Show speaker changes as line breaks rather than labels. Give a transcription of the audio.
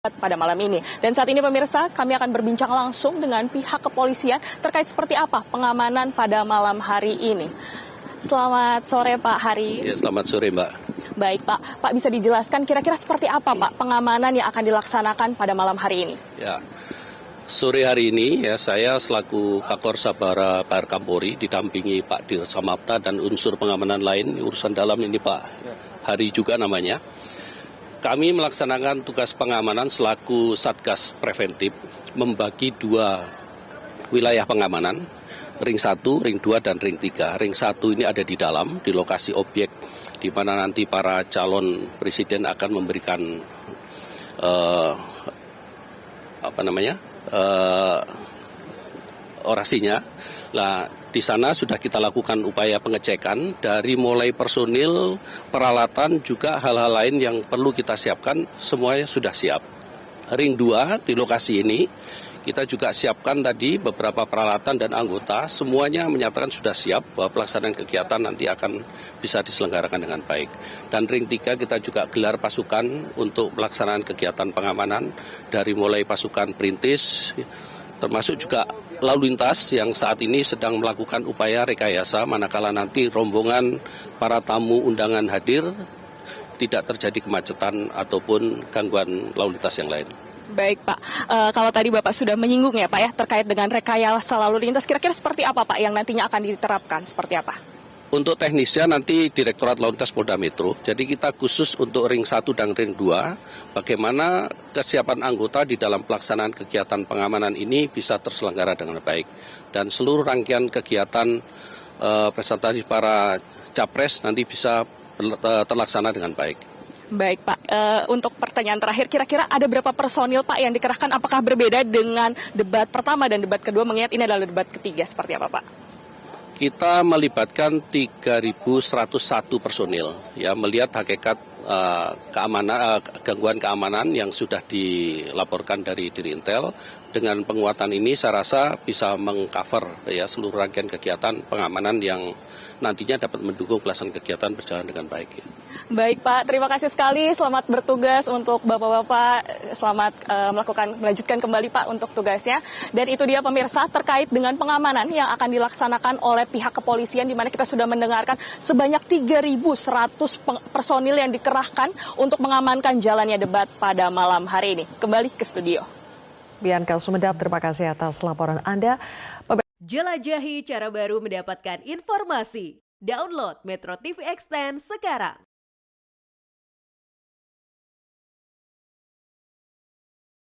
pada malam ini. Dan saat ini pemirsa, kami akan berbincang langsung dengan pihak kepolisian terkait seperti apa pengamanan pada malam hari ini. Selamat sore Pak Hari.
Ya, selamat sore Mbak.
Baik Pak, Pak bisa dijelaskan kira-kira seperti apa Pak pengamanan yang akan dilaksanakan pada malam hari ini?
Ya, sore hari ini ya saya selaku Kakor Sabara Pak Kampori didampingi Pak Dir Samapta dan unsur pengamanan lain urusan dalam ini Pak Hari juga namanya kami melaksanakan tugas pengamanan selaku Satgas Preventif membagi dua wilayah pengamanan, ring 1, ring 2, dan ring 3. Ring 1 ini ada di dalam, di lokasi objek di mana nanti para calon presiden akan memberikan uh, apa namanya uh, orasinya. Nah, di sana sudah kita lakukan upaya pengecekan dari mulai personil, peralatan juga hal-hal lain yang perlu kita siapkan semuanya sudah siap. Ring 2 di lokasi ini kita juga siapkan tadi beberapa peralatan dan anggota semuanya menyatakan sudah siap bahwa pelaksanaan kegiatan nanti akan bisa diselenggarakan dengan baik. Dan ring 3 kita juga gelar pasukan untuk pelaksanaan kegiatan pengamanan dari mulai pasukan perintis termasuk juga lalu lintas yang saat ini sedang melakukan upaya rekayasa manakala nanti rombongan para tamu undangan hadir tidak terjadi kemacetan ataupun gangguan lalu lintas yang lain.
Baik Pak, e, kalau tadi Bapak sudah menyinggung ya Pak ya terkait dengan rekayasa lalu lintas, kira-kira seperti apa Pak yang nantinya akan diterapkan, seperti apa?
Untuk teknisnya nanti Direktorat Lalu Lintas Polda Metro. Jadi kita khusus untuk ring 1 dan ring 2, bagaimana kesiapan anggota di dalam pelaksanaan kegiatan pengamanan ini bisa terselenggara dengan baik. Dan seluruh rangkaian kegiatan uh, presentasi para capres nanti bisa uh, terlaksana dengan baik.
Baik Pak, uh, untuk pertanyaan terakhir, kira-kira ada berapa personil Pak yang dikerahkan? Apakah berbeda dengan debat pertama dan debat kedua mengingat ini adalah debat ketiga? Seperti apa Pak?
Kita melibatkan 3.101 personil ya melihat hakikat uh, keamanan uh, gangguan keamanan yang sudah dilaporkan dari diri Intel dengan penguatan ini saya rasa bisa mengcover ya seluruh rangkaian kegiatan pengamanan yang nantinya dapat mendukung pelaksanaan kegiatan berjalan dengan baik. Ya.
Baik Pak, terima kasih sekali. Selamat bertugas untuk Bapak-Bapak. Selamat uh, melakukan melanjutkan kembali Pak untuk tugasnya. Dan itu dia pemirsa terkait dengan pengamanan yang akan dilaksanakan oleh pihak kepolisian di mana kita sudah mendengarkan sebanyak 3.100 personil yang dikerahkan untuk mengamankan jalannya debat pada malam hari ini. Kembali ke studio.
Bianca Sumedap, terima kasih atas laporan Anda.
Jelajahi cara baru mendapatkan informasi. Download Metro TV Extend sekarang.